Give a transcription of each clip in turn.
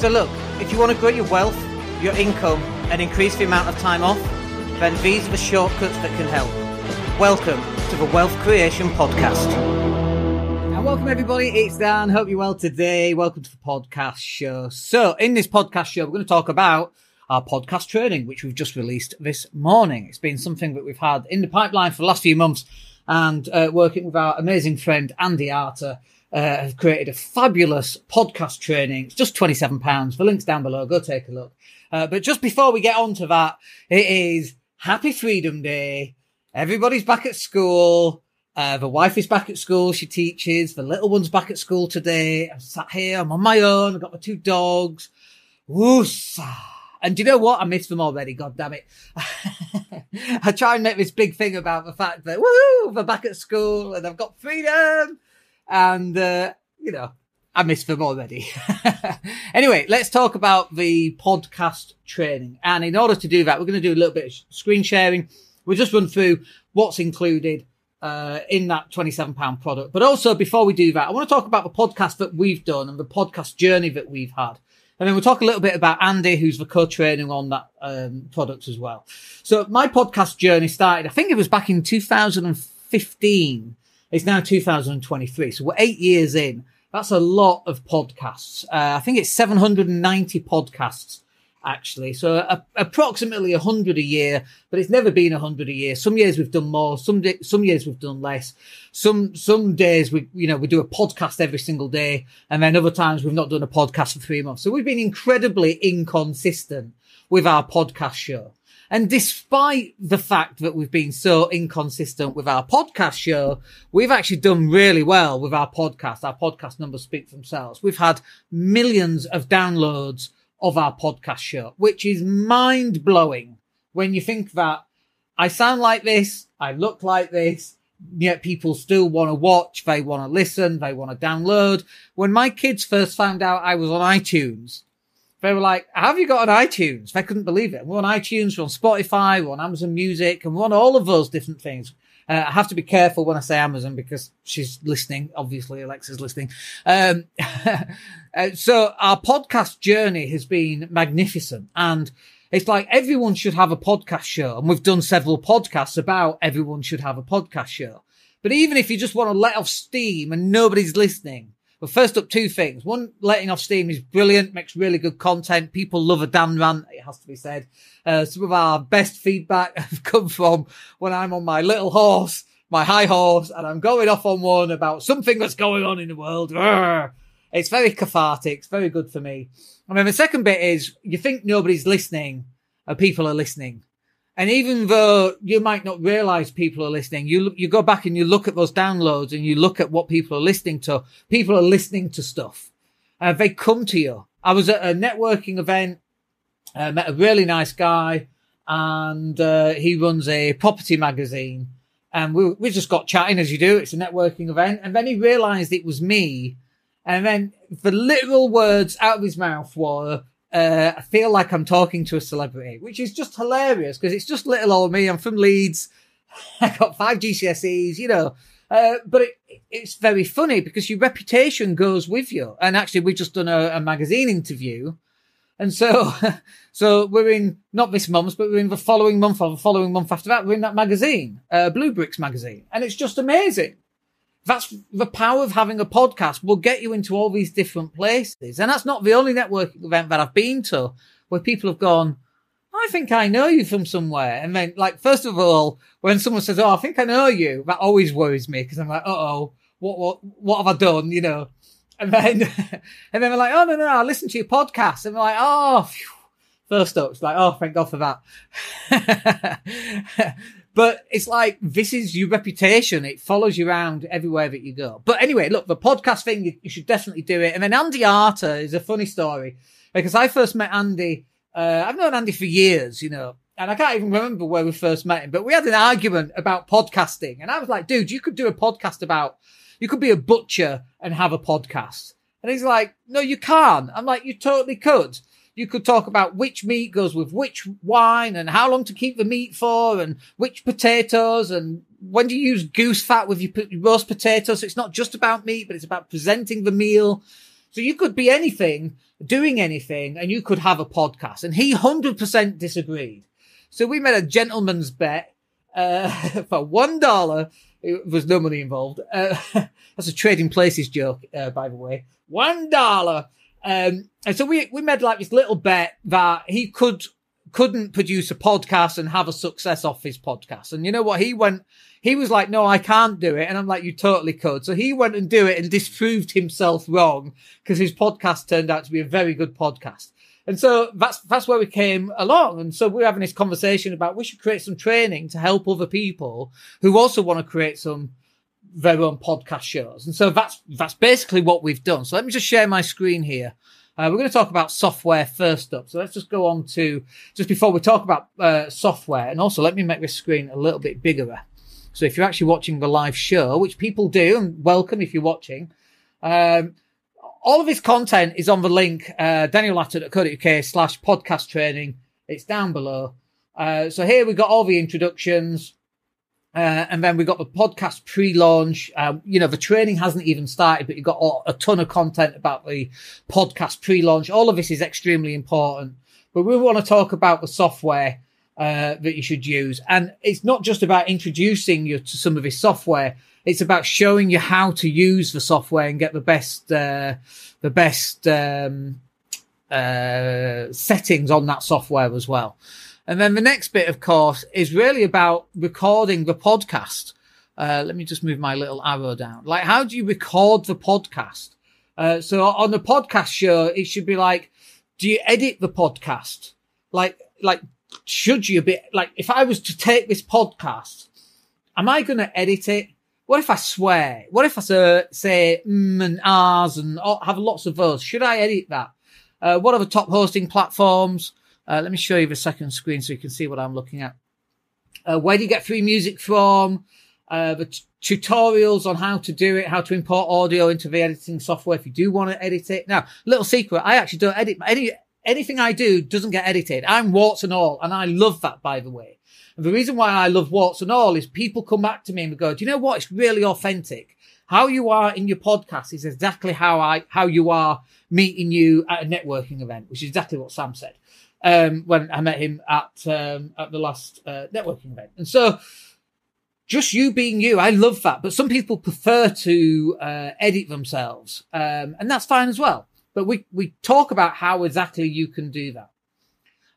So look, if you want to grow your wealth, your income, and increase the amount of time off, then these are the shortcuts that can help. Welcome to the Wealth Creation Podcast. And welcome everybody, it's Dan. Hope you're well today. Welcome to the podcast show. So in this podcast show, we're going to talk about our podcast training, which we've just released this morning. It's been something that we've had in the pipeline for the last few months and uh, working with our amazing friend Andy Arter uh, have created a fabulous podcast training. It's just £27. The link's down below. Go take a look. Uh, but just before we get on to that, it is Happy Freedom Day. Everybody's back at school. Uh, the wife is back at school. She teaches. The little one's back at school today. I'm sat here. I'm on my own. I've got my two dogs. Woosa. And do you know what? I miss them already. God damn it. I try and make this big thing about the fact that, woo, they're back at school and I've got freedom and uh, you know I miss them already. anyway, let's talk about the podcast training. And in order to do that, we're going to do a little bit of screen sharing. We'll just run through what's included uh, in that £27 product. But also, before we do that, I want to talk about the podcast that we've done and the podcast journey that we've had. And then we'll talk a little bit about Andy, who's the co-training on that um, product as well. So my podcast journey started, I think it was back in 2015 it's now 2023. So we're eight years in. That's a lot of podcasts. Uh, I think it's 790 podcasts actually. So uh, approximately 100 a year, but it's never been 100 a year. Some years we've done more, some some years we've done less. Some some days we you know, we do a podcast every single day and then other times we've not done a podcast for 3 months. So we've been incredibly inconsistent with our podcast show. And despite the fact that we've been so inconsistent with our podcast show, we've actually done really well with our podcast. Our podcast numbers speak for themselves. We've had millions of downloads of our podcast show, which is mind blowing when you think that I sound like this, I look like this, yet people still want to watch, they want to listen, they want to download. When my kids first found out I was on iTunes, they were like, have you got on iTunes? They couldn't believe it. We're on iTunes, we're on Spotify, we're on Amazon Music, and we're on all of those different things. Uh, I have to be careful when I say Amazon because she's listening. Obviously, Alexa's listening. Um, uh, so our podcast journey has been magnificent and it's like everyone should have a podcast show. And we've done several podcasts about everyone should have a podcast show. But even if you just want to let off steam and nobody's listening, but first up, two things. One, letting off steam is brilliant, makes really good content. People love a Dan rant, it has to be said. Uh, some of our best feedback have come from when I'm on my little horse, my high horse, and I'm going off on one about something that's going on in the world. It's very cathartic. It's very good for me. I mean, the second bit is you think nobody's listening and people are listening. And even though you might not realize people are listening, you you go back and you look at those downloads and you look at what people are listening to. People are listening to stuff. Uh, they come to you. I was at a networking event, uh, met a really nice guy, and uh, he runs a property magazine. And we we just got chatting as you do. It's a networking event, and then he realised it was me. And then the literal words out of his mouth were, uh, I feel like I'm talking to a celebrity, which is just hilarious because it's just little old me. I'm from Leeds. I got five GCSEs, you know. Uh, but it, it's very funny because your reputation goes with you. And actually, we've just done a, a magazine interview. And so, so we're in not this month, but we're in the following month or the following month after that. We're in that magazine, uh, Blue Bricks magazine. And it's just amazing. That's the power of having a podcast will get you into all these different places. And that's not the only networking event that I've been to where people have gone, I think I know you from somewhere. And then, like, first of all, when someone says, Oh, I think I know you, that always worries me because I'm like, Uh oh, what, what, what have I done? You know? And then, and then they're like, Oh, no, no, I listen to your podcast. And they're like, Oh, phew. first up, it's like, Oh, thank God for that. But it's like, this is your reputation. It follows you around everywhere that you go. But anyway, look, the podcast thing, you, you should definitely do it. And then Andy Arter is a funny story because I first met Andy, uh, I've known Andy for years, you know, and I can't even remember where we first met him, but we had an argument about podcasting. And I was like, dude, you could do a podcast about, you could be a butcher and have a podcast. And he's like, no, you can't. I'm like, you totally could you could talk about which meat goes with which wine and how long to keep the meat for and which potatoes and when do you use goose fat with your roast potatoes. It's not just about meat, but it's about presenting the meal. So you could be anything, doing anything, and you could have a podcast. And he 100% disagreed. So we made a gentleman's bet uh, for one dollar. There was no money involved. Uh, that's a trading places joke, uh, by the way. One dollar. Um, and so we, we made like this little bet that he could, couldn't produce a podcast and have a success off his podcast. And you know what? He went, he was like, no, I can't do it. And I'm like, you totally could. So he went and do it and disproved himself wrong because his podcast turned out to be a very good podcast. And so that's, that's where we came along. And so we're having this conversation about we should create some training to help other people who also want to create some their own podcast shows. And so that's, that's basically what we've done. So let me just share my screen here. Uh, we're going to talk about software first up. So let's just go on to just before we talk about uh, software. And also let me make this screen a little bit bigger. So if you're actually watching the live show, which people do, and welcome if you're watching, um, all of his content is on the link, uh, daniellatto.co.uk slash podcast training. It's down below. Uh, so here we've got all the introductions. Uh, and then we got the podcast pre-launch. Um, you know, the training hasn't even started, but you've got a ton of content about the podcast pre-launch. All of this is extremely important, but we want to talk about the software uh, that you should use. And it's not just about introducing you to some of this software. It's about showing you how to use the software and get the best, uh, the best, um, uh, settings on that software as well. And then the next bit, of course, is really about recording the podcast. Uh, let me just move my little arrow down. Like, how do you record the podcast? Uh, so on the podcast show, it should be like, do you edit the podcast? Like, like, should you be like, if I was to take this podcast, am I going to edit it? What if I swear? What if I say, say mm and ahs and have lots of those? Should I edit that? Uh, what are the top hosting platforms? Uh, let me show you the second screen so you can see what I'm looking at. Uh, where do you get free music from? Uh, the t- tutorials on how to do it, how to import audio into the editing software if you do want to edit it. Now, little secret, I actually don't edit any anything I do doesn't get edited. I'm warts and all, and I love that, by the way. And the reason why I love warts and all is people come back to me and go, do you know what? It's really authentic. How you are in your podcast is exactly how I, how you are meeting you at a networking event, which is exactly what Sam said. Um, when I met him at, um, at the last, uh, networking event. And so, just you being you, I love that. But some people prefer to, uh, edit themselves. Um, and that's fine as well. But we, we talk about how exactly you can do that.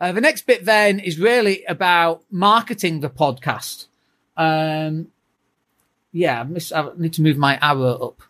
Uh, the next bit then is really about marketing the podcast. Um, yeah, I, miss, I need to move my arrow up.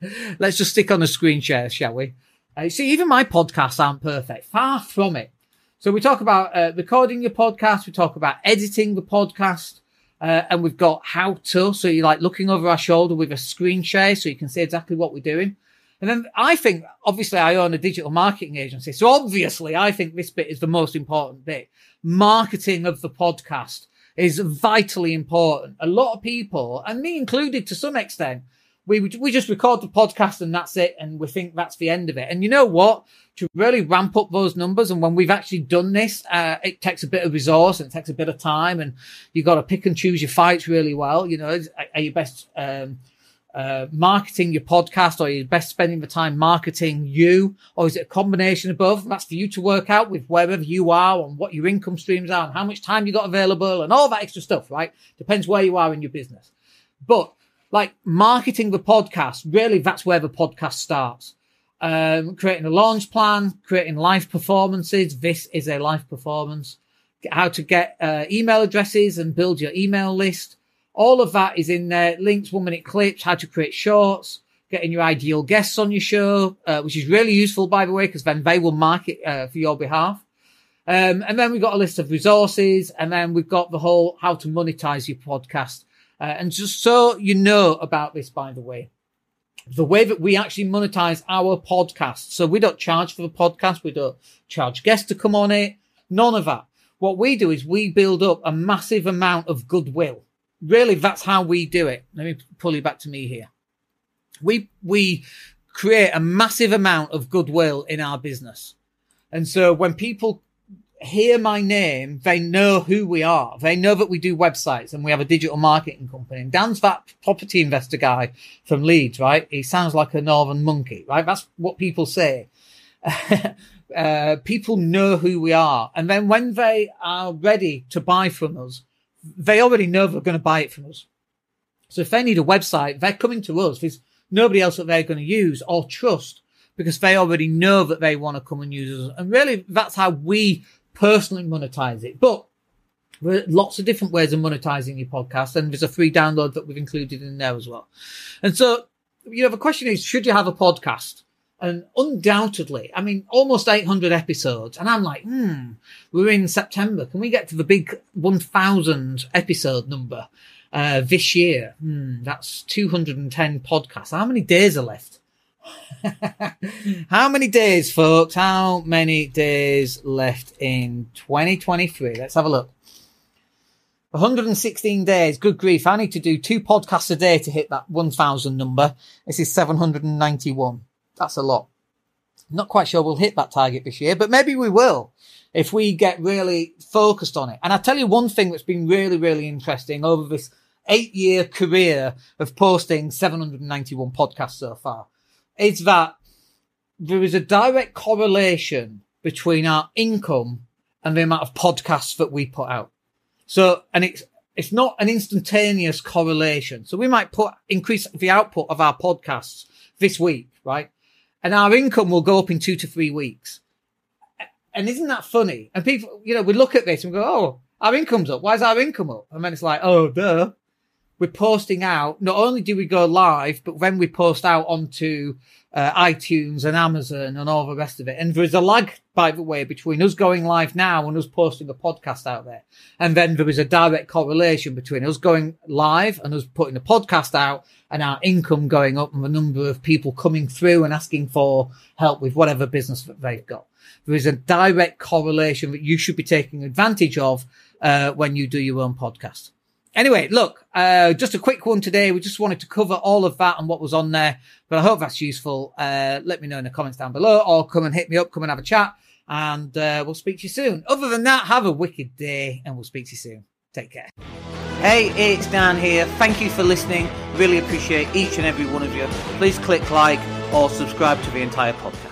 Let's just stick on the screen share, shall we? Uh, see, even my podcasts aren't perfect. Far from it. So we talk about uh, recording your podcast. We talk about editing the podcast. Uh, and we've got how to. So you're like looking over our shoulder with a screen share so you can see exactly what we're doing. And then I think, obviously, I own a digital marketing agency. So obviously, I think this bit is the most important bit. Marketing of the podcast is vitally important. A lot of people, and me included to some extent, we, we just record the podcast and that's it. And we think that's the end of it. And you know what? To really ramp up those numbers. And when we've actually done this, uh, it takes a bit of resource and it takes a bit of time and you've got to pick and choose your fights really well. You know, are you best, um, uh, marketing your podcast or you best spending the time marketing you or is it a combination of both that's for you to work out with wherever you are and what your income streams are and how much time you got available and all that extra stuff right depends where you are in your business but like marketing the podcast really that's where the podcast starts um, creating a launch plan creating live performances this is a live performance how to get uh, email addresses and build your email list all of that is in there. Links, one minute clips, how to create shorts, getting your ideal guests on your show, uh, which is really useful, by the way, because then they will market uh, for your behalf. Um, and then we've got a list of resources, and then we've got the whole how to monetize your podcast. Uh, and just so you know about this, by the way, the way that we actually monetize our podcast. So we don't charge for the podcast. We don't charge guests to come on it. None of that. What we do is we build up a massive amount of goodwill really that's how we do it. Let me pull you back to me here. We, we create a massive amount of goodwill in our business. And so when people hear my name, they know who we are. They know that we do websites and we have a digital marketing company. And Dan's that property investor guy from Leeds, right? He sounds like a northern monkey, right? That's what people say. uh, people know who we are. And then when they are ready to buy from us, they already know they're going to buy it from us. So if they need a website, they're coming to us. There's nobody else that they're going to use or trust because they already know that they want to come and use us. And really, that's how we personally monetize it. But there are lots of different ways of monetizing your podcast, and there's a free download that we've included in there as well. And so, you know, the question is, should you have a podcast? And undoubtedly, I mean, almost 800 episodes. And I'm like, hmm, we're in September. Can we get to the big 1000 episode number, uh, this year? Hmm, that's 210 podcasts. How many days are left? How many days, folks? How many days left in 2023? Let's have a look. 116 days. Good grief. I need to do two podcasts a day to hit that 1000 number. This is 791. That's a lot. Not quite sure we'll hit that target this year, but maybe we will if we get really focused on it. And I tell you one thing that's been really, really interesting over this eight year career of posting 791 podcasts so far is that there is a direct correlation between our income and the amount of podcasts that we put out. So, and it's, it's not an instantaneous correlation. So we might put, increase the output of our podcasts this week, right? And our income will go up in two to three weeks. And isn't that funny? And people, you know, we look at this and go, Oh, our income's up. Why is our income up? And then it's like, Oh, duh we're posting out. Not only do we go live, but then we post out onto uh, iTunes and Amazon and all the rest of it. And there's a lag, by the way, between us going live now and us posting a podcast out there. And then there is a direct correlation between us going live and us putting a podcast out and our income going up and the number of people coming through and asking for help with whatever business that they've got. There is a direct correlation that you should be taking advantage of uh, when you do your own podcast. Anyway, look, uh, just a quick one today. We just wanted to cover all of that and what was on there, but I hope that's useful. Uh, let me know in the comments down below or come and hit me up, come and have a chat and, uh, we'll speak to you soon. Other than that, have a wicked day and we'll speak to you soon. Take care. Hey, it's Dan here. Thank you for listening. Really appreciate each and every one of you. Please click like or subscribe to the entire podcast.